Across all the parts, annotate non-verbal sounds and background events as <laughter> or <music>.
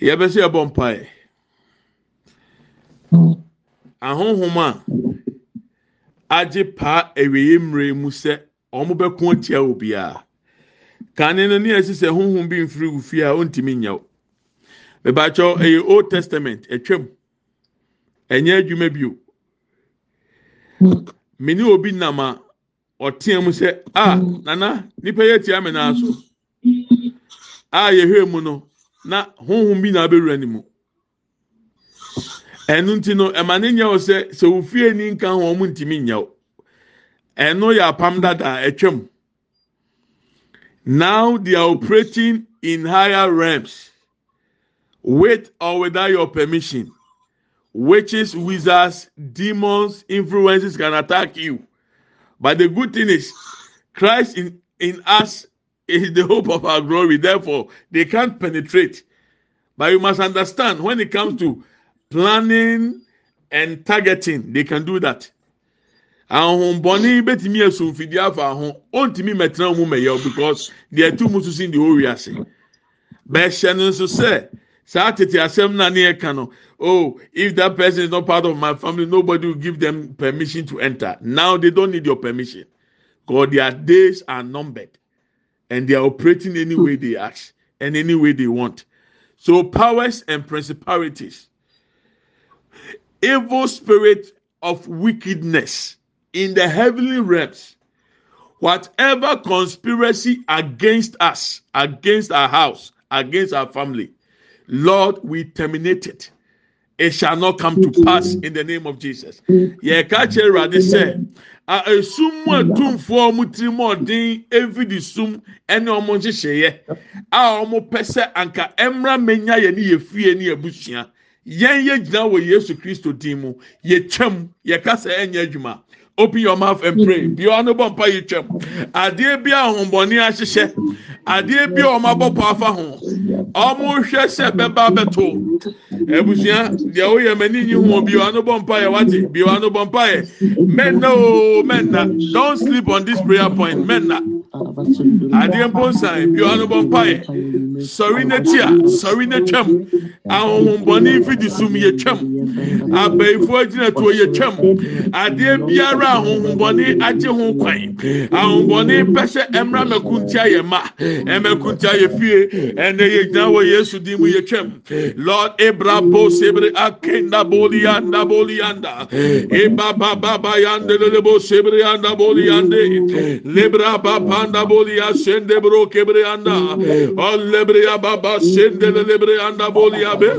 yɛbɛsɛ yɛbɔ mpae. Ahohom a agye paa awieɛ mmerɛ mu sɛ wɔn bɛko atia obiara kane no ne yɛsi sɛ honhom bi mfiri wo fie a ɔntumi nyɛw mebakyɛw ɛyɛ old testament atwam ɛnyɛ adwuma bio. Mene obi nam a ɔteɛ mu sɛ a nana nipa yɛ tia me naa so. A yɛhwɛ mu no na honhom bi na abɛwura ne mu. Ɛno nti no ɛma ne nyɛ wo sɛ sɛ wo fie ni nka ho ɔmo ntumi nyɛw ɛno yɛ apam dada ɛtwam now they are operating in higher realms. With or without your permission. Witches wizards demons influences can attack you. But the good thing is christ in in us is the hope of our glory. Therefore they can't penetrate. But you must understand when it comes to planning and targeting they can do that. Ahombɔni betumi esu mfidie afa ho ontumi mɛtena mu mɛyɛ because deɛ tu mu soso de ori ase bɛhyɛ no nso sɛ saa tete asɛm na ne yɛ ka no oh if that person is not part of my family nobody will give them permission to enter. Now they don't need your permission because their days are numbered and they are operating any hmm. way they ask and any way they want. So powers and principalities evil spirit of wickedness in the heavenly realms whatever conspiracy against us against our house against our family lord we terminate it. It shall not come to hmm. pass in the name of jesus. Kyerɛ awurade sɛ a esum mu atumfoɔ ɔmo tiri mu ɔden efidi sum ɛne ɔmo nhyehyɛeɛ. A ɔmo pɛ sɛ anka ɛmra menya yɛ ne yɛ fie ne yɛ busua. Yɛn yɛ gyina wɔ yesu kristo din mu. Yɛ twam. Yɛ kasa ɛnyɛ adwuma. Open your mouth and pray. Mm. Bí ɔno bɔ mpa yi twam. Adeɛ bi a ahombɔni ahyehyɛ adeɛ bi a wɔn abɔ pɔ afa ho wɔn hwɛ sɛ bɛba bɛto ebusua deɛ oyɛ mɛni nyi ho bi ɔno bɔ mpa yɛ wate bi ɔno bɔ mpa o don't sleep on this prayer point mɛnna. Adeɛ mpo nsan bi ɔno bɔ mpa sɔri n'akyi a sɔri n'atwam ahombɔni fidi sum yɛ twam abɛɛfo gyina tuo yɛ twam adeɛ biara ahombɔni agye ho kwan ahombɔni pɛ sɛ ɛmra mɛkuntia yɛ ma ɛmɛkuntia yɛ fie ɛnɛ yɛ gyina wɔ yesu di mu yɛ twam lord ebrabo sebre akenda boliyanda boliyanda ebaba baba yande lelebo sebre yanda boliyande lebra babanda boliya sende bro kebre yanda. Olebre lebreya baba sende lebreya da bolya be.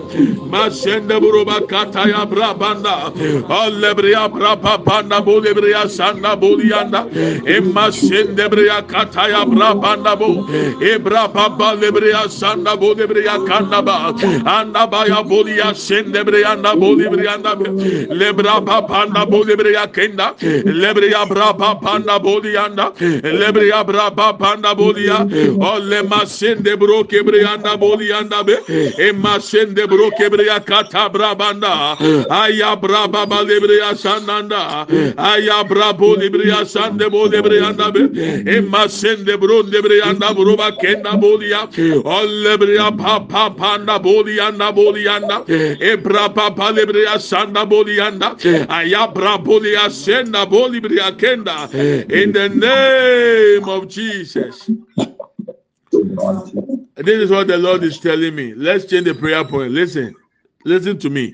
Ma sende buruba kataya brabanda al lebreya braba banda bol lebreya sanda bolyanda emma sende breya kataya brabanda bo e braba bal lebreya sanda bol e lebreya e kanda ba. Anda baya bolya sende breya da bol lebreya da lebra banda bol lebreya kenda. Lebreya braba banda bolyanda lebreya braba banda bolya o lema sende broke kebriyanda boliyanda be. Emasende bro kebriya katabra banda. Aya braba balebriya sandanda. Aya brabo lebriya sande bo lebriyanda be. Emasende bro lebriyanda bro ba kenda boli boliya olebriya pa pa panda boliyanda boliyanda ebra pa pa lebriya sanda boli boliyanda aya brabo liya senda bolibriya kenda. İn the name of Jesus. This is what the Lord is telling me. Let's change the prayer point. Listen, listen to me.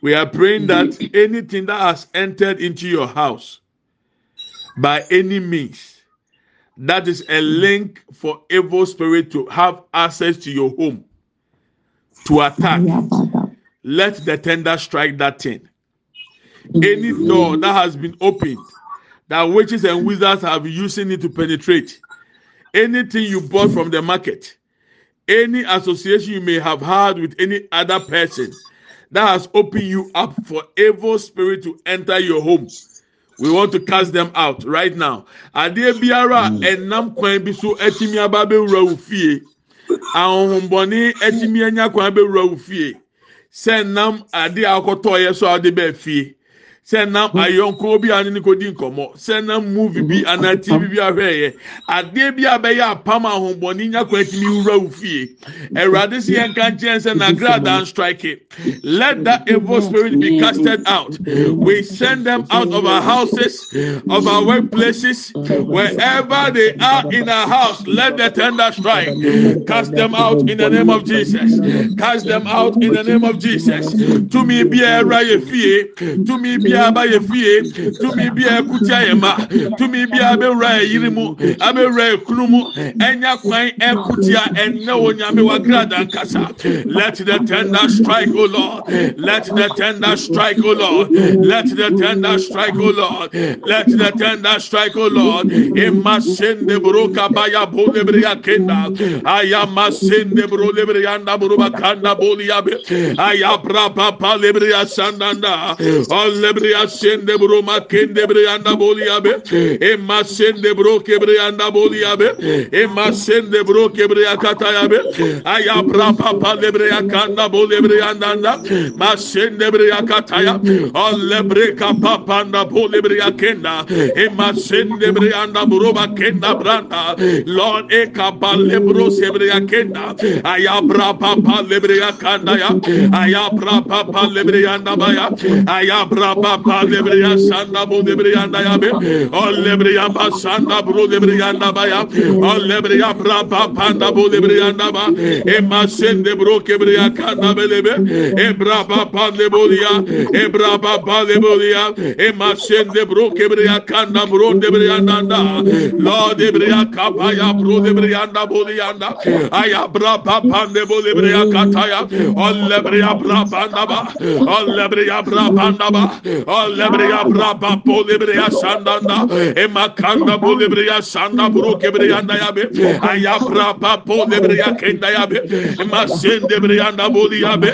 We are praying that anything that has entered into your house by any means, that is a link for evil spirit to have access to your home to attack. Let the tender strike that thing. Mm. Any door that has been opened, that witches and wizards have using it to penetrate. Anything you bought from the market, any association you may have had with any other person that has opened you up for evil spirit to enter your home. We want to cast them out right now. Adeɛ biara mm. ɛnam kwan bi so ɛtumi aba abɛwura wo fie. Ahohombɔne ɛtumi anya kwan abɛwura wo fie. Sɛ nam adeɛ a akɔtɔɔyɛ so a ɔde bɛɛ fie. Sɛ nam hmm. ayɔnko bi a ne ko di nkɔmɔ sɛ nam movie bi hmm. ana tv hmm. bi ahwɛ yɛ adeɛ bi a bɛyɛ apam ahombɔni nya kwan tumi wura wo fie. Ɛwurade si yɛn ka nkyɛn sɛ na grada strike. Let that evil spirit be casted out. We send them out of our houses of our workplaces wherever they are in our house let the tender strike. Cast them out in the name of jesus. Cast them out in the name of jesus. Tumi bi a ɛwura yɛ fie. Tumi bi biara ba yɛ fie. Tumi biara ma. Tumi biara bɛwura yɛ yiri mu abɛwura mu. Ɛnya kwan wɔ nyame wa let the tender strike o lord. Let the tender strike o lord. Let the tender strike o lord. Let the tender strike o lord. Ema sende bro kabaya bo lebriya kenda. Ayama sende bro lebriya nda bro bakanda boli yabe ayabra papa lebriya sandanda all lebriya kebriya sende bro makende briyanda boliya be. Emma sende bro kebriyanda boliya be. Emma sende bro kebriya kataya be. Aya bra papa lebriya kanda boli briyanda da ma sende briya kataya alle bre kapa panda boli briya kenda emma sende briyanda bro makenda branda. Lord e kapa lebro sebriya kenda aya bra papa lebriya kanda ya. Aya bra papa lebriya baya aya bra pa lebre ya sanda bo lebre ya da ya be o lebre ya ba sanda bro lebre ya da ba ya o lebre ya bra pa panda bo lebre ya da ba e ma sende bro kebre ya kanda be lebe e bra pa pa le bo ya e bra pa pa le bo ya e ma sende bro kebre ya kanda bro lebre ya da da lo lebre ya ka pa ya bro lebre ya da bo ya da aya bra pa pa le bo lebre ya kata ya o lebre ya bra pa da ba o lebre ya bra pa da ba lebriya braba po lebriya sandanda e makanda po lebriya sanda bro kebriya da yabe aya braba po lebriya kenda yabe masende briya da boli yabe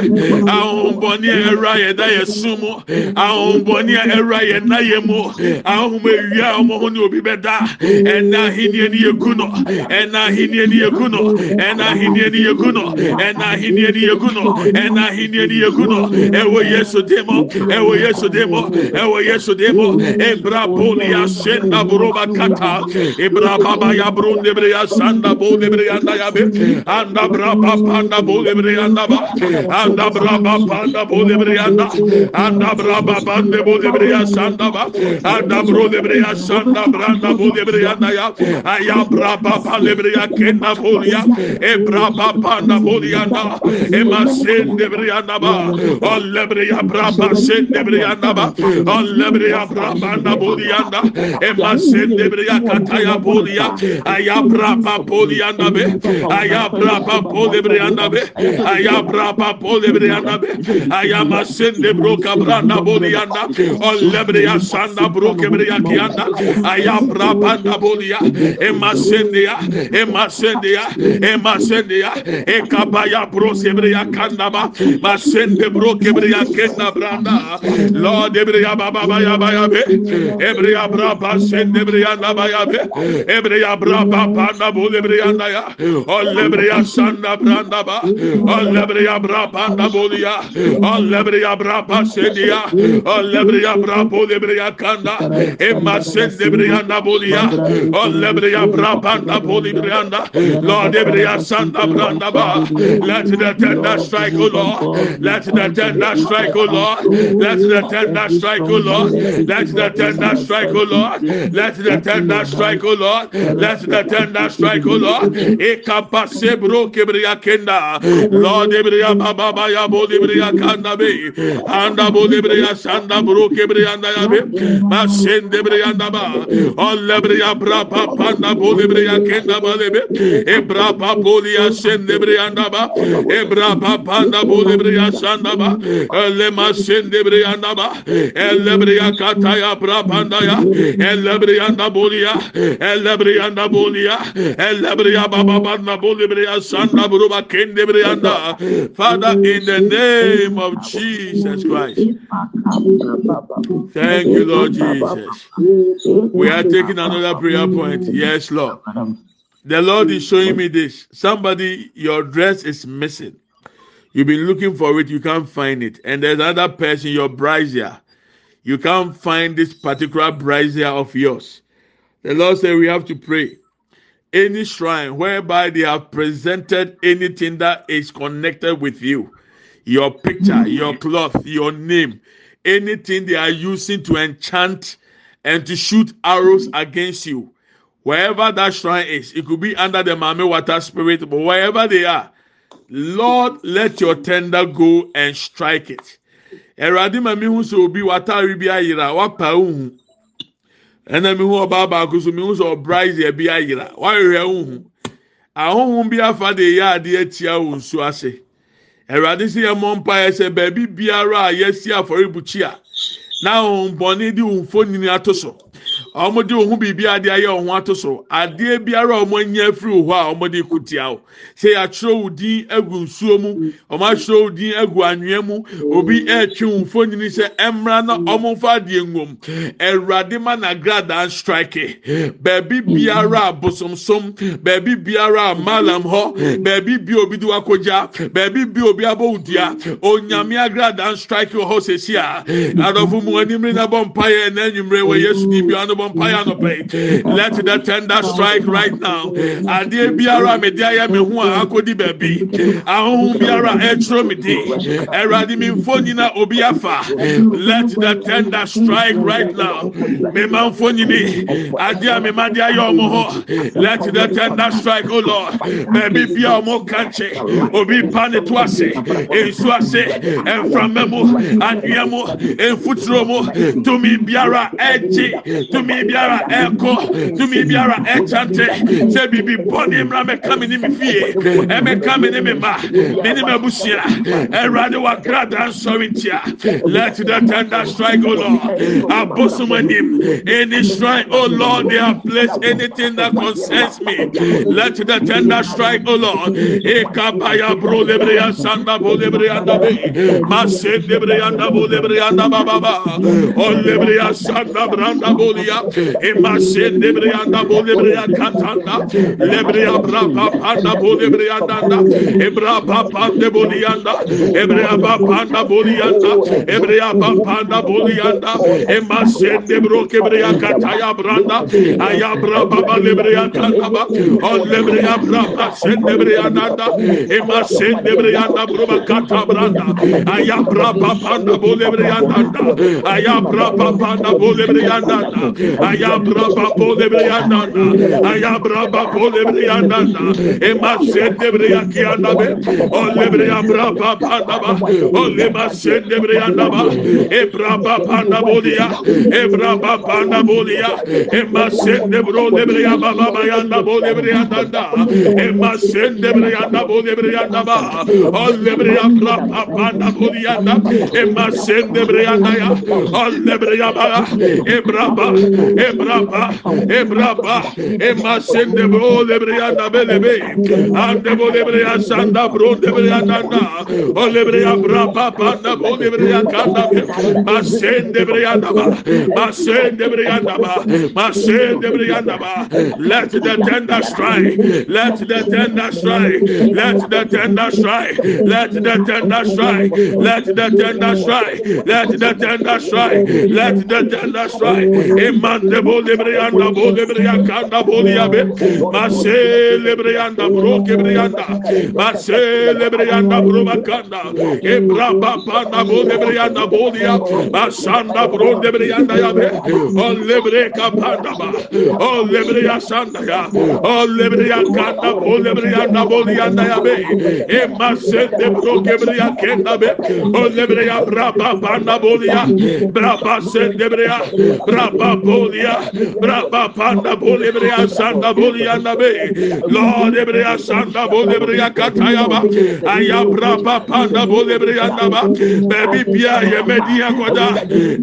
ahon boni era ye da yesumu ahon boni era ye na yemu ahon me wia omo obi beda ena hinie ni yekuno ena hinie ni yekuno ena hinie ni yekuno ena hinie ni yekuno ena hinie ni yekuno ewo yesu demo. Ewo yesu demo mo yesu demo ebra boni ya senda buroba kata ebra baba ya brun de bre ya sanda bo de bre anda ya be anda bra baba anda bo de bre anda ba anda bra baba anda bo de bre anda anda bra baba anda bo de bre ya sanda ba anda bro de bre ya sanda bra bo de bre anda ya aya bra baba de bre ya kenda bo ya ebra baba anda bo ya anda e ma sende bre anda ba o le bre ya bra baba sende bre anda ba Olebria Brabanda Bodianda, Emasin Debria Kataya Bodia, Ayabrapa Bodianda Be, Ayabrapa Bodebrianda Be, Ayabrapa Bodebrianda Be, Ayamasin Debroca Branda Bodianda, Olebria Sanda Brokebria Kianda, Ayabrapanda Bodia, Emasindia, Emasindia, Emasindia, Ekabaya Brosebria Kandaba, Masin Debrokebria Kenda Branda, Lord debriya baba baya baya be. Ebriya bra pa sen debriya na baya be. ebriya bra pa pa na bu debriya na ya. Ol debriya san na bra na ba. Ol debriya bra pa na bu ya. Ol debriya bra sen ya. Ol debriya bra bu debriya kanda emma sen debriya na bu ya. Ol debriya bra pa na bu debriya na. Lord debriya san na bra na ba. Let the tender strike o Lord. Let the tender strike o Lord. Let the tender strike o lord Let the tender strike, O Lord. Let the tender strike, O Lord. Let the tender strike, O Lord. Ekapase bro kebriya kenda. Lord ebriya baba baya bo ebriya kanda be. Anda bo ebriya sanda bro kebriya anda ya be. Masen ebriya anda ba. All ebriya bra pa panda bo ebriya kenda ba lebe. Ebra pa bo liya sen ebriya anda ba. Ebra pa panda bo ebriya sanda ba. Elle masen ebriya anda ba. Elle ebriya kataya brabandaya ellebriyanda bolia ellebriyanda bolia ellebriya baba banda bolibriya sanda buruba kende briyanda Father in the name of Jesus Christ. Thank you Lord Jesus. We are taking another prayer point. Yes Lord. The Lord is showing me this. Somebody your dress is missing You've been looking for it, you can't find it. And there's another person, your brazier you can't find this particular brazier of yours. The Lord said we have to pray. Any shrine whereby they have presented anything that is connected with you, your picture, mm. your cloth, your name, anything they are using to enchant and to shoot arrows mm. against you, wherever that shrine is, it could be under the Mami Water Spirit, but wherever they are, Lord, let your tender go and strike it. Eradi ma mi hu sɛ obi watare bi ayira wapa uhu ɛna mi hu ɔbaa baako so mi hu sɛ ɔbraise bi ayira wahwehwɛ uhu ahohom bi afa de yɛ adeɛ tia wɔn nsu ase Eradi sɛ yɛ mɔ mpa yɛ sɛ beebi biara a yɛsi afɔrebukyia. na ahombɔne de wɔn mfonini ato so wɔn de wɔn biribi adeɛ ayɛ wɔn so adeɛ biara a wɔn anya afiri hɔ a wɔn de kutia o sɛ yɛatwerɛ wo din agu nsuo mu wɔn ahyerɛ wo din agu anwea obi ɛretwe wɔn mfonini sɛ ɛmra na wɔn mfa adeɛ ngom ɛwurade ma na gradaa strike. Beebi biara a bosomsom beebi biara a malam hɔ beebi bi obi de wakogya beebi bi obi abɔ wudua onyame agradaa strike wɔ hɔ sɛsi a adɔfo mu. animire na bɔ mpaeɛ na enyimire wɔ yesu di bi bɔ mpaeɛ anɔpɛ let the tender strike right now. Adeɛ biara a mede ayɛ me ho a akɔdi baabi ahohom biara ɛkyerɛ me di. Ɛwurade mi mfonyina obi let the tender strike right now. Mema mfonyini adeɛ a mema de ayɛ ɔmo hɔ let the tender strike o lord. Baabi bia ɔmo kankye obi pa ne to ase. Nsu ase. Mframa mu anwea mu mfuturo. mu tumi biara ɛgye tumi biara ɛkɔ tumi biara ɛkyante sɛ bibi bɔne mmra mɛka mi ni mi fie. Ɛmɛka mi ni mi ma. Mi ni mi abusua ɛwurade wa grada nsɔre ntia let the tender strike o lord. Abosom anim any strike o lord they have placed anything that concerns me. Let the tender strike o lord. Ekabaya bro lebreya sanda bo lebreya ndabe masen lebreya ndabo lebreya ndababa Olebreya sanda branda Emaşe Lebriyanda bu Lebriya katanda. Lebriya brapa panda bu Lebriyanda. Ebra papanda bu Liyanda. Ebra papanda bu Liyanda. Ebra papanda bu Liyanda. Emaşe Lebro Kebriya kataya branda. Ayabra baba Lebriya kataba. O Lebriya brapa sen Lebriya nanda. Emaşe Lebriya nanda bruba katabranda. Ayabra papanda bu Lebriya nanda. Ayabra papanda bu Lebriya nanda ayabra babo lebre yanda ayabra babo lebre yanda ema sende lebre yakiyanda be. O lebre yabra baba baba o lema sende lebre yanda ba. Ebra baba na bolia. Ebra baba na bolia. Ema sende bro lebre yaba baba yanda bo lebre yanda ema sende lebre yanda bo lebre yanda ba. O lebre yabra baba na bolia. Ema sende lebre yanda ya. O lebre yaba ebra baba Ebraba, Ebraba, Emasende bro lebreya belebe, ande bo lebreya sanda bro lebreya o oh, lebreya braba panda bo lebreya kanda, masende breya ba, masende breya ba, masende breya ba. Let the tender strike, let the tender strike, let the tender strike, let the tender strike, let the tender strike, let the tender strike, let the tender strike. mande bole brianda bole brianda kanda bole yabe masele brianda bro ke brianda masele brianda bro makanda e braba panda bole brianda bole ya basanda bro de brianda yabe o lebre kapanda ba o lebre ya sanda ya o lebre ya kanda bole brianda bole yanda yabe e masele bro ke brianda kenda be o lebre ya braba panda bole ya braba sele brianda Hallelujah. Rabba panda bolibria sanda bolianda be. Lord ebria sanda bolibria katayaba. Aya braba panda bolibria ndaba. Baby pia yemedia kwada.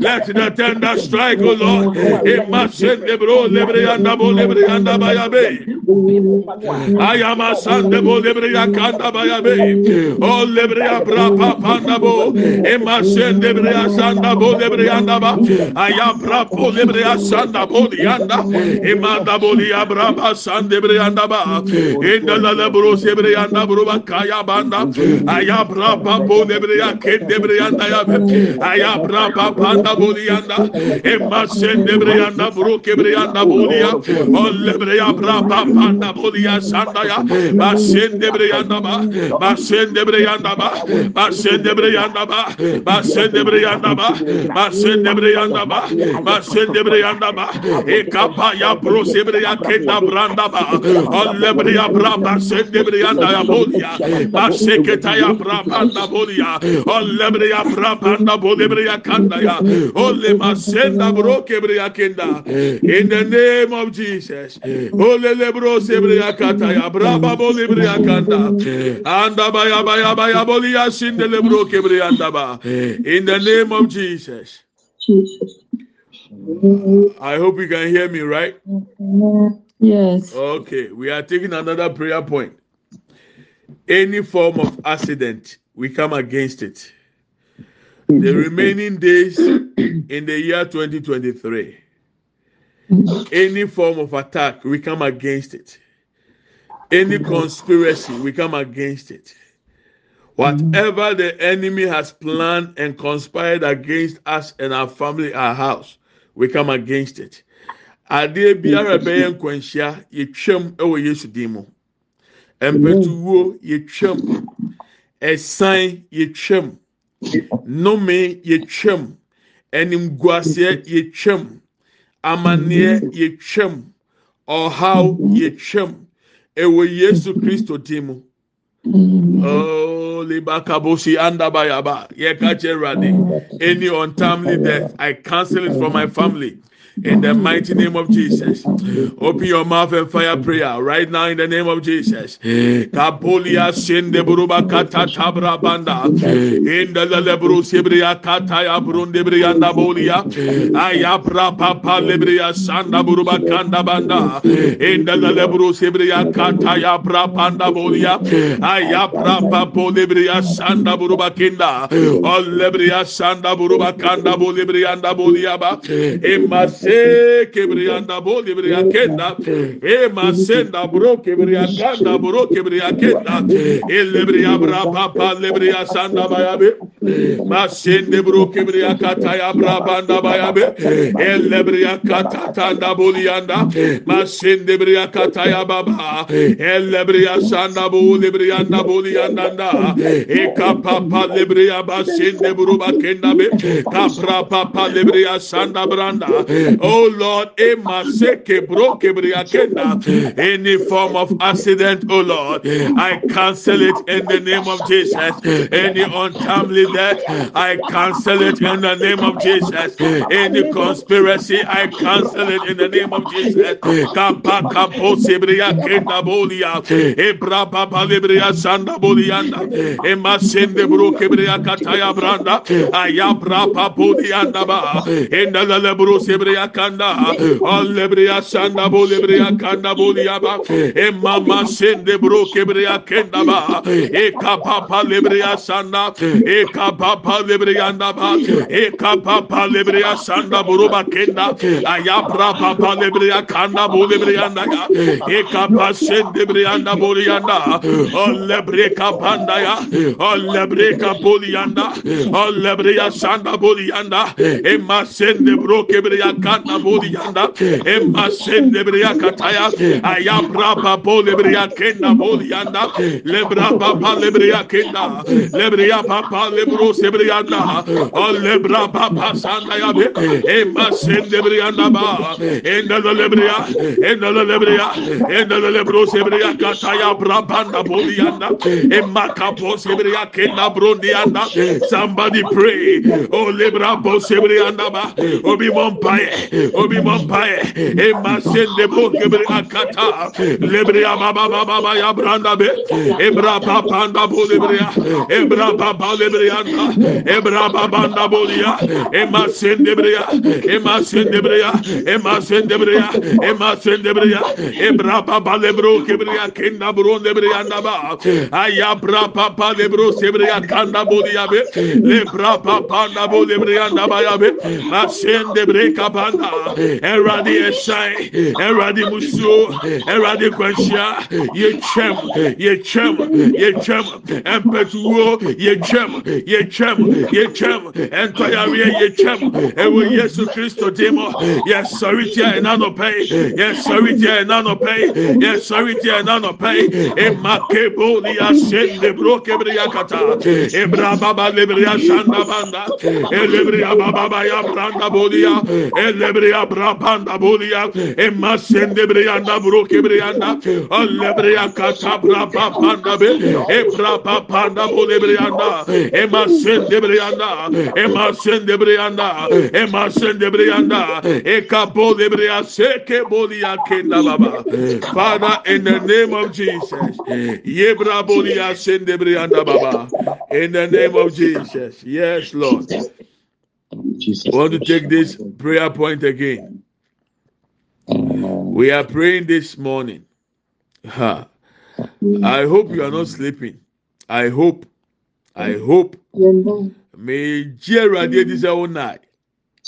Let the tender strike, O Lord. Imasen debro lebria nda bolibria ndaba ya be. Aya masande bolibria kanda ba ya be. O lebria braba panda bo. Imasen debria sanda bolibria ndaba. Aya braba bolibria sanda boli yanda imanda boli abraba sande bre yanda ba. Endala la bro sebre yanda bro ba kaya banda aya braba boli bre ya kende bre yanda ya aya braba banda boli yanda. Emma sende bre yanda bro ke bre yanda boli ya. Olle braba banda boli ya ya. Ba sende bre yanda ba ba sende bre yanda ba ba sende bre yanda ba ba sende bre yanda ba ba sende bre yanda ba ba sende bre brianda ba <laughs> e kapa ya bro sebria kenda branda ba olle bria braba sende brianda ya bolia ba seketa ya braba bolia olle bria braba bolia bria kanda ya olle masenda bro kebria kenda. İn the name of Jesus. Olle le bro sebria kata ya braba bolia bria kanda. Anda ba ya ba ya ba ya bolia sinde le bro kebria anda ba in the name of Jesus. Jesus I hope you can hear me, right? Yes. Okay, we are taking another prayer point. Any form of accident, we come against it. The remaining days in the year 2023, any form of attack, we come against it. Any conspiracy, we come against it. Whatever the enemy has planned and conspired against us and our family, our house, we come against it. adeɛ biara bɛyɛ nkwanhyia yɛtwam wɔ yesu din mu. Mpɛtuwuo yɛtwam. Ɛsan yɛtwam. Nnome yɛtwam. Animguaseɛ yɛtwam. Amanneɛ yɛtwam. Ɔhaw yɛtwam. Ɛwɔ yesu kristo din mu Oh, libakabosi andabayaba. Yekache radi. Any untimely death, I cancel it from my family. In the mighty name of Jesus. Open your mouth and fire prayer right now in the name of Jesus. Kapolia sende buruba kata tabra banda. In the lebru sibria kata ya brunde brianda bolia. Ayabra papa lebria sanda buruba kanda banda. In the lebru sibria kata ya bra panda bolia. Ayabra papa lebria sanda buruba kinda. All lebria sanda buruba kanda bolia bolia ba. Emas Ee, ee, e kebriyanda bol kebriyakenda ee, e masenda bro kebriyakanda bro kebriyakenda el lebriya bra papa lebriya sanda bayabe masende bro kebriyakata ya bra banda bayabe el lebriya kata tanda boliyanda masende briya kata ya baba. El lebriya sanda bol lebriyanda boliyanda da e kapapa lebriya basende bro bakenda be kapra papa lebriya branda Oh Lord, eh, any form of accident, oh Lord, I cancel it in the name of Jesus. Any untimely death, I cancel it in the name of Jesus. Any conspiracy, I cancel it in the name of Jesus. Kapa kapo sebria kenda bolia, ebra kataya branda, ba, lebreya kanda o sanda bo lebreya kanda bo liaba e mama sende bro kebreya kenda ba e kapapa lebreya sanda e kapapa lebreya anda ba e kapapa lebreya sanda buruba kenda ayapra papa lebreya kanda bo anda ya e kapa sende lebreya anda bo lianda kapanda ya o lebre kapoli sanda bo e ma bro kebreya kanda yanda bodi yanda emma sen lebriya kataya ayabra babo lebriya kenda bodi yanda lebra baba lebriya kenda lebriya baba lebro sebriya da o lebra baba sanda ya be emma sen lebriya da ba enda lebriya enda lebriya enda lebro sebriya kataya brabanda bodi yanda emma kapo sebriya kenda bro yanda somebody pray. O lebra bo sebriya da ba obi mon paye obi mampae e masende bo gebre akata lebria baba baba ya branda be ebra papa nda bo lebria ebra baba lebria ebra baba nda bo lia e masende bria e masende bria e masende bria e masende bria ebra baba lebro kebria kenda bro lebria nda ba. Aya bra papa lebro sebria kanda bo lia be lebra papa nda bo lebria nda ba ya be masende bre kapa panda ɛwurade ɛhyɛn ɛwurade musuo ɛwurade kwanhyia yɛtwam yɛtwam yɛtwam ɛmpɛtuwo yɛtwam yɛtwam yɛtwam ɛntɔyareɛ yɛtwam ɛwɔ yesu kristo dim yɛsɔre tia ɛnanɔpɛ yɛsɔre tia ɛnanɔpɛ yɛsɔre tia ɛnanɔpɛ emakebo ni asende bro kebre yakata. Ebra baba lebre yashanda banda. Elebre baba ya branda bodia. Elebre elebreya brapanda bulia emasende breyanda broke breyanda alebreya kata brapanda be e brapanda bule breyanda emasende breyanda emasende breyanda emasende breyanda e kapo de seke bolia kenda baba. Father in the name of Jesus ye brabolia sende breyanda baba. İn the name of Jesus yes Lord. Jesus. I want to take this prayer point again. We are praying this morning. Ha. I hope you are not sleeping. I hope. I hope. May Jerry di sɛ wo na.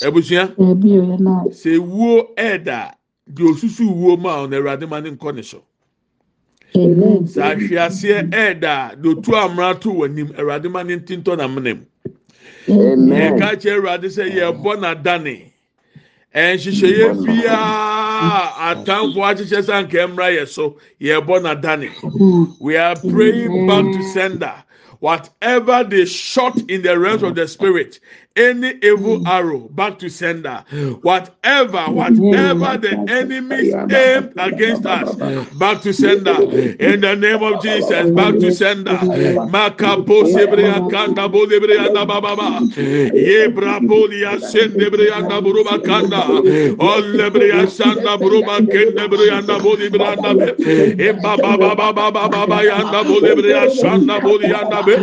Ebusua, Ebi o yɛ na sɛ wuo ɛɛda, di osusu wuo mu a ɔna Awurade ma ne nkɔ ne so. amen. Sɛ ahweaseɛ ɛɛda, di otu amuna to wɔ anim, Awurade ma ne ntintɔ na mu. Amen. yɛka kyerɛ awurade sɛ yɛbɔ n'adane. Nhyehyɛeɛ biara atamfo akyekyɛ sɛ anka mmra yɛ so yɛbɔ n'adane. We are praying back to sender. Whatever they shot in the realms of the spirit any evil hmm. arrow back to sender. Whatever whatever hmm. the enemy aimed against us back to sender. In the name of jesus back to sender. Makapo sebrea kanda bo lebrea na baba ye brabo ya sende brea na buruba kanda. Ol lebrea sanda buruba kende brea na bo lebrea na be e baba baba baba baba ya na bo lebrea sanda bo ya na be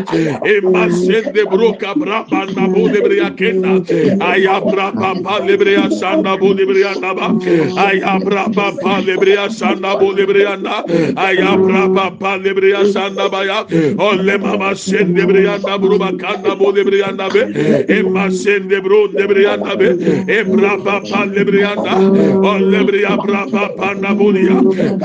masende bruka braba na libria kenda ayabra papa libria sanda bu libria naba. Ayabra papa libria sanda bu libria na ayabra papa libria sanda baya. Olle mama sen libria da buru bakanda bu libria na be emma sen de buru libria na be ebra papa libria da olle libria papa panda bu ya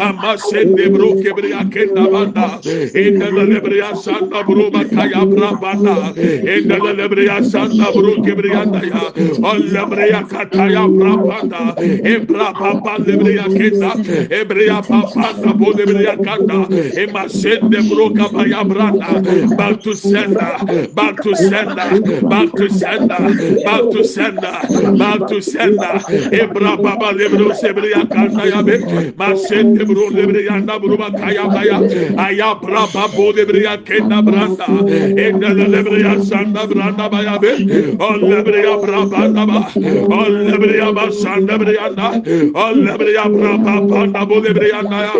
ama sen de buru kebria kenda banda. Enda libria sanda buru bakaya bra banda enda libria sanda buru Buru Gibrianda ya, Olebrea Kataya Brabanda, Ebra Papa Lebrea Kenda, Ebrea Papa Sabo Lebrea Kanda, Ema Sende Broka Baya Branda, Bantu Senda, Bantu Senda, Bantu Senda, Bantu Senda, Bantu Senda, Ebra Papa Lebro Sebrea Kanda ya be, Ma Sende Bro Lebrea Nda Bruba Kaya Baya, Aya Braba Bo Lebrea Kenda Branda, Ebra Lebrea Sanda Branda Baya be, Allebre ya braba daba. Allebre ya basanda bre ya da. Allebre ya braba panda bolebre ya da.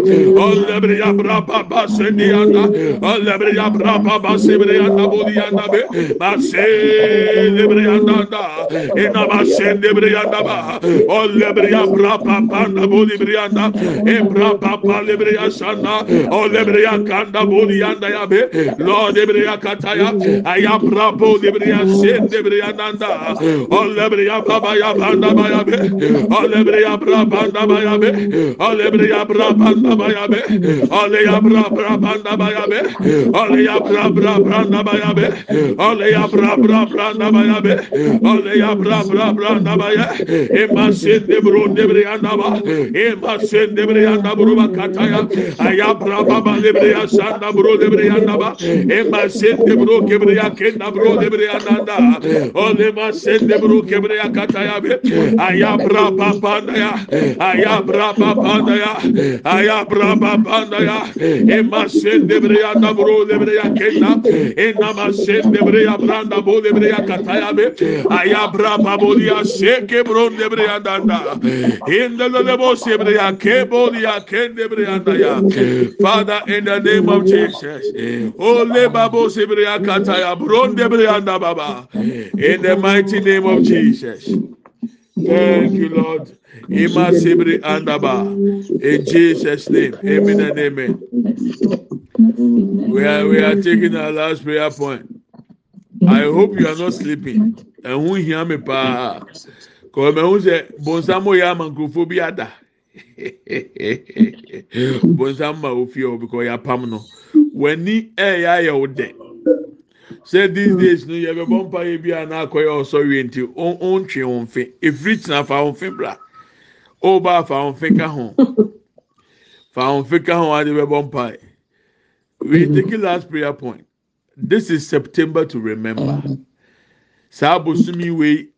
Allebre ya braba basendi ya da. Allebre ya braba basebre ya da boli ya da be. Basebre ya da da. Ena basendi bre ya da ba. Allebre ya braba panda bolebre ya da. E braba palebre ya sana. Allebre kanda boli ya ya be. Lo debre ya kataya. Ayabra bo debre ya yandanda alebre ya baba ya banda baya be alebre bra banda baya be alebre bra banda baya be ale bra bra banda baya be ale ya bra bra banda baya be ale ya bra bra banda baya be ale ya bra bra banda baya ema sen de bro de bre yanda ba. Ema sen de bre yanda bro ba kataya aya bra baba de bre sanda bro de bre yanda ba. Ema sen de bro ke bre ya kenda bro de bre yanda da olema sende bru kebre yakata ya be ayabra papanda ya ayabra papanda ya ayabra papanda ya ema sende bre ya da bru de bre ya kenda ena ma sende bre ya branda bo de bre yakata ya be ayabra babodi ya seke bru de bre ya danda enda lo de bo se bre ya ke bo ya kende bre ya da ya father in the name of jesus ole babo se bre ya kata ya bru de bre ya da baba in the mighty name of jesus Thank you, Lord. In Jesus' name. Amen and amen. We are we are taking our last prayer point. I hope you are not sleeping. And who hear me pa ama nkurɔfoɔ bi ada bonsam ma ofie hɔ because yɛapam no w'ani ɛyɛ ayɛ wo dɛ sɛ these days no yɛbɛbɔ mpa yɛ bi a n'akɔyɛ ɔsɔre nti ɔntwe wɔn fe efiri tena fa wɔn fe bra ɔba fa wɔn fe ka ho fa wɔn fe ka ho ade bɛbɔ mpa we take last prayer point. This is september to remember. Saa bosomi wei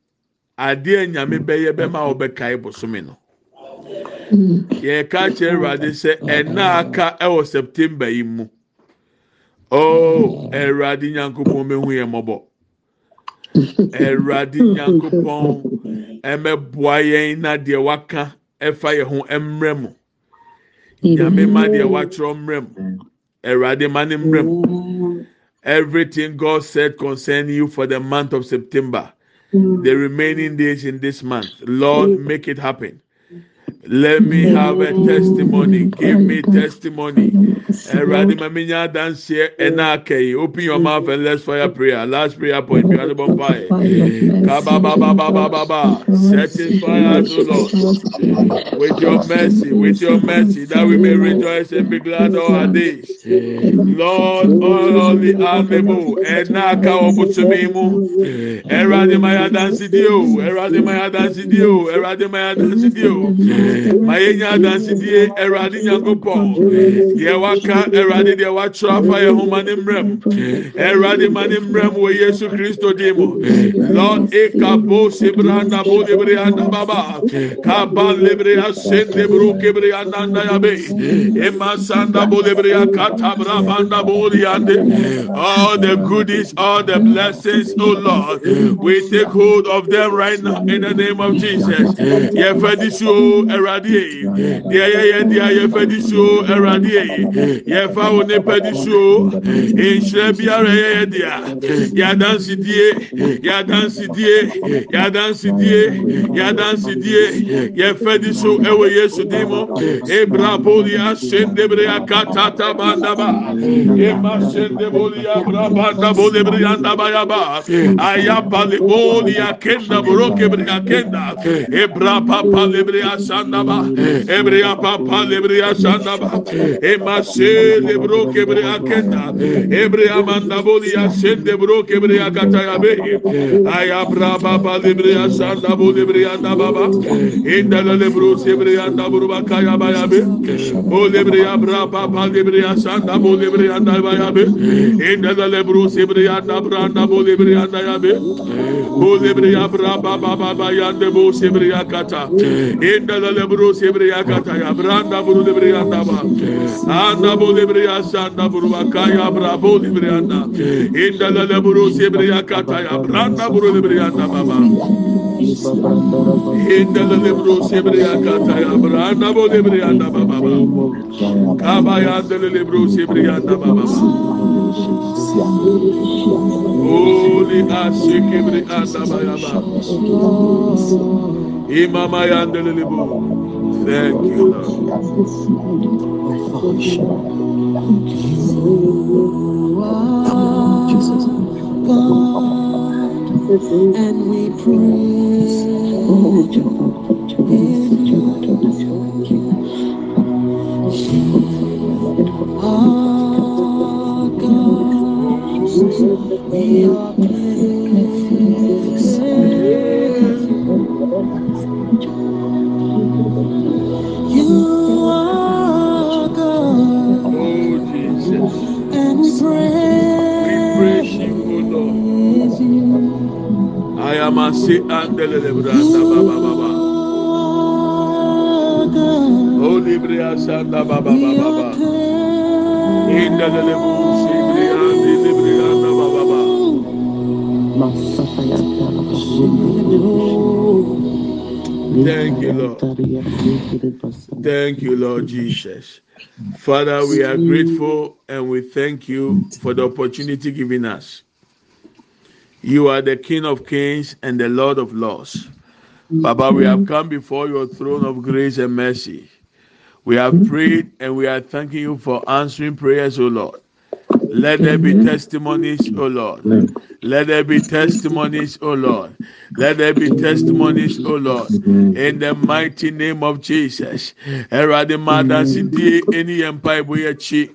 adeɛ nyame bɛyɛ bɛma ɔbɛkae bosomi no. Yɛka kyerɛ awurade sɛ ɛna aka ɛwɔ september yi mu oh awurade nyankopɔn bɛhu yɛn mmɔbɔ. Awurade nyankopɔn ɛmɛboa yɛn na deɛ waka ɛfa yɛn ho mmerɛ nyame ma deɛ wakyerɛ mmerɛ mu ma ne mmerɛ everything god said concerning you for the month of september the remaining days in this month lord make it happen let me have a testimony. Give me testimony. Eradi maminya dansie enake. Open your mouth and let's fire prayer. Last prayer point. You are the bonfire. Kaba ba ba ba ba ba ba. Setting fire to Lord. With your mercy, with your mercy, that we may rejoice and be glad all our days. Lord, all the amiable. Enaka obusumimu. Eradi maya dansi dio. Eradi maya dansi dio. Eradi maya dansi dio. Ma yɛ nya adansidie awurade nyankopɔn deɛ waka awurade deɛ wakyerɛ afa yɛ ho ma ne mmerɛm awurade ma ne mmerɛm wɔ yesu kristo din mu lord ekabo sebra nabo lebre andababa kaba lebre asende bro kebre ananda yabe. Ema sanda bo lebre akata brabanda bo all the goodies all the blessings oh lord. We take hold of them right now in the name of jesus. Yɛfɛ di so yi. Deɛ yɛyɛ deɛ yɛfɛ di so awurade yi. Yɛfa wo nipa di so. Nhyira biara yɛyɛ deɛ yadansidie yadansidie yadansidie yadansidie yɛfɛ di so ɛwɔ yesu di mu. Ebraboli asendebre akatata bandaba. Ema sendeboli abrabanda bolebre andaba yaba. Ayabale boli akenda borokebre akenda. Ebrapapa lebre sandaba ebria papa lebria sandaba e masse lebro kebria kenda ebria mandaboli asen debro kebria katayabe ay abra baba lebria sandabo lebria baba inda lebro sebria daburu bakaya bayabe o lebria bra papa lebria sandabo lebria bayabe inda lebro sebria dabra dabo lebria dayabe o lebria bra baba baba yande bo sebria kata inda lebro sebre ya kata ya branda buru lebre ya ndaba anda bu lebre ya sanda buru bakaya brabo lebre ya nda inda la lebro sebre ya kata ya branda buru lebre ya nda baba inda la lebro sebre ya kata ya branda bu lebre ya nda baba kaba ya lebro sebre ya nda baba Holy Ashikibre Adabayaba. Imama Yandelebo. Thank you, God, and we pray. Our God, we are You you. I am a sick and the You Lebranda Baba Baba. Oh, Libria Sanda Baba Baba are Baba. In the Lebu Sibria and the Librianda Baba Baba. Thank you, Lord. Thank you, Lord Jesus. Father, we are grateful and we thank you for the opportunity given us. You are the King of Kings and the Lord of Lords. Baba, we have come before your throne of grace and mercy. We have prayed and we are thanking you for answering prayers, O Lord. Let there be testimonies, O Lord. Let there be testimonies, O Lord. Let there be testimonies, O Lord. In the mighty name of Jesus. Erade madansi die eni yempa ebo yechi.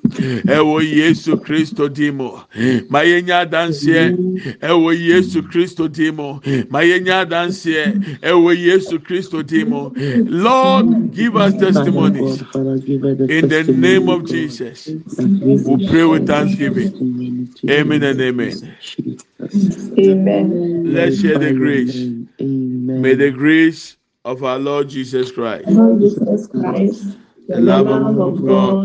Ewo Yesu Kristo dimo. Mayenya dansie. Ewo Yesu Kristo dimo. Mayenya dansie. Ewo Yesu Kristo dimo. Lord, give us testimonies. In the name of Jesus. We pray with thanksgiving. Amen and amen. Amen. Let's share the grace. Amen. May the grace of our Lord Jesus Christ, Lord Jesus Christ, the love of God,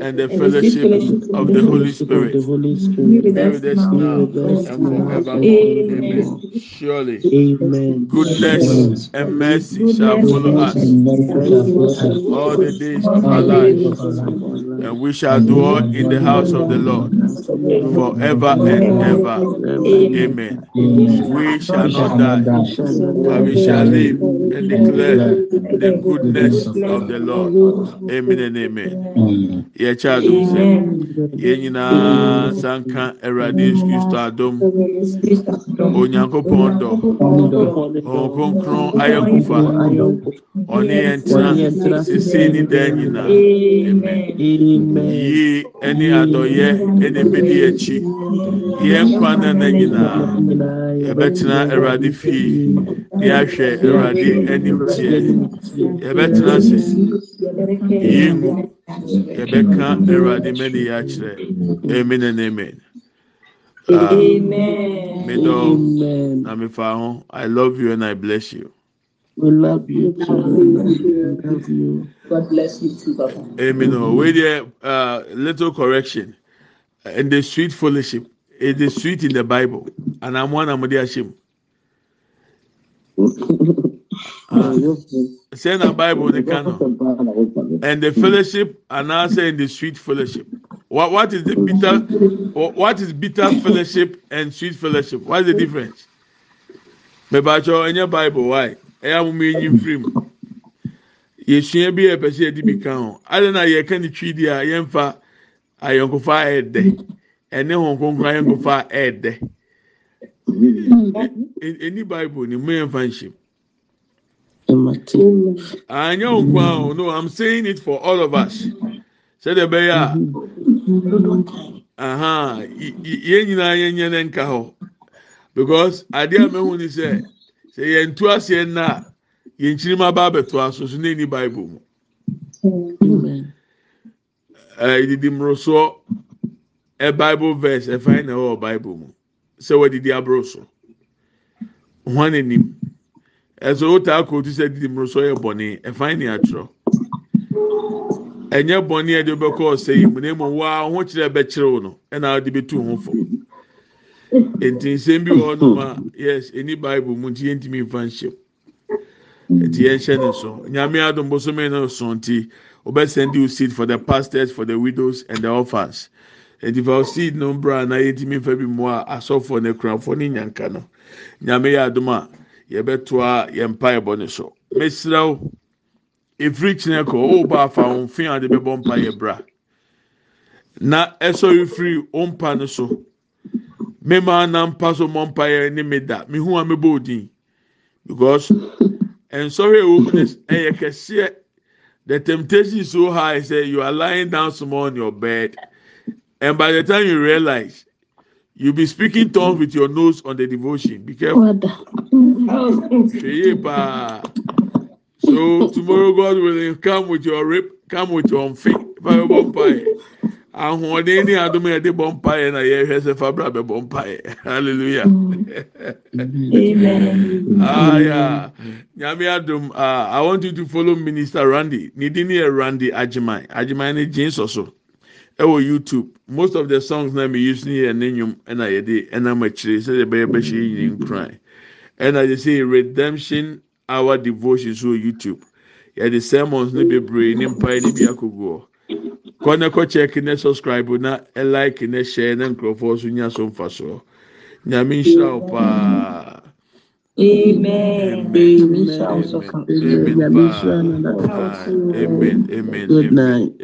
and the fellowship of the Holy Of the Spirit Holy be Spirit. with be us with us now now and Be with us and now forevermore. and Amen. Surely Amen. goodness and mercy shall Goodness follow and us mercy all the days of our the lives, and we shall dwell in the house of the Lord forever and ever. Amen. We shall not die, but we shall live and declare the goodness of the Lord. Amen and amen. Yɛkyɛ adom sɛ yɛn nyinaa sanka Awurade Kristo adom, Onyankopɔn dɔ, Ɔhɔn Kronkron ayɔnkofa, ɔne yɛn tena sesei ne daa nyinaa. Amen. Amen. Yie ɛne adɔyɛ ɛna ebedi akyi. Yɛn nkwa na na nyinaa. Yɛbɛtena Awurade fie. Ne ahwɛ Awurade anim teɛ. Yɛbɛtena ase. Yɛngu. Yɛbɛka Awurade mɛni yɛ akyerɛ. Amen and amen. Ah, Amen. Medɔ Amen. na mefa ho. I love you and I bless you. We love you too. We love you. God bless you too, Papa. Amen. Wait there, uh, little correction. In the sweet fellowship, it is the sweet in the Bible, and I'm one Amadi Hashim. <laughs> Say in the Bible, the canon, and the fellowship, and I say in the sweet fellowship. What what is the bitter? What is bitter fellowship and sweet fellowship? What is the difference? Mebacho in your Bible, why? I am meaning free. Yesua bi a ɛpɛ sɛ yɛde bi ka ho. Ade na yɛka ne twi di a yɛmfa ayɔnkofa a ɛɛdɛ ɛne wɔn kronkron ayɔnkofa a ɛɛdɛ. E- Eni Bible ni mu yɛmfa nhyɛm. Amati. Anya nkwa o no I'm saying it for all of us. Sɛdeɛ ɛbɛyɛ a yɛn nyinaa yɛn nyɛ ne nka hɔ because adeɛ a mehu ni sɛ sɛ yɛn tu aseɛ na yɛn kyiri ma ba abɛto aso so na eni Bible mu. Ɛɛ didi mmorosoɔ ɛ Bible verse ɛfan na ɛwɔ Bible mu. Sɛ wɔdidi aboro so. Hwan n'anim. Ɛsɛ wota akootu sɛ didi mmorosoɔ yɛ bɔnne ɛfan ne atwerɛ. ɛnyɛ bɔnne a ɛde bɛkɔ ɔsɛ yi mu na emu waa ho kyerɛ bɛkyerɛw no ɛna ɔde bɛtu ho fo. Nti nsɛm bi wɔ hɔnom a yes ɛni bible mu nti yɛntumi nfa nhyɛm nti yɛnhyɛ ne so nyame adom bosome no so nti ɔbɛsɛn you seed for the pastors for the widows and the orphans. Nti fa seed no bra na yɛntumi nfa bi mu a asɔfoɔ ne kuranfoɔ ne nyanka no. Nyame yɛ adom a yɛbɛtoa yɛn mpa ɛbɔ ne so. Mesrɛw efiri kyerɛ kɔ ɔba afa wɔn fi a de bɛbɔ mpa yɛ bra. Na ɛsɔre firi ɔmpa no so. Mema na mpa so mɔ mpa yɛ ne me da. Mehu a mebɔ odin because nsɔre a ɛwɔ mu no ɛyɛ kɛseɛ the temptation is so high say you are lying down small on your bed and by the time you realize you'll be speaking tongues with your nose on the devotion be careful. Hwɛ yie paa. So tomorrow, God will come with your rip, come with your unfit. If I bɔ mpaeɛ, ahoɔden ne adum yɛ de bɔ mpaeɛ na yɛhwɛ sɛ fabra bɛ bɔ mpaeɛ. Hallelujah. Amen. Ah yeah. Nyame adum. Uh, I want you to follow Minister Randy. Ne din yɛ Randy Ajiman. Ajiman ne gyin sɔ so. Ɛwɔ YouTube. Most of the songs na mi use ne yɛ ne nnwom ɛna yɛde ɛnam akyire sɛ yɛbɛyɛ bɛhyɛ yi nyina nkran. ɛna de say redemption hour devotion so wɔ youtube yɛde sermons ne bebree ne mpae ne bi akogu hɔ kɔ ne kɔ check ne subscribe na like ne share ne nkurɔfoɔ so nya so mfa soɔ nyame nhyira wo paa. Amen. Amen. We shall also come. amen. Nyame nhyira no paa na- Ah, amen. Amen. Good amen. night. amen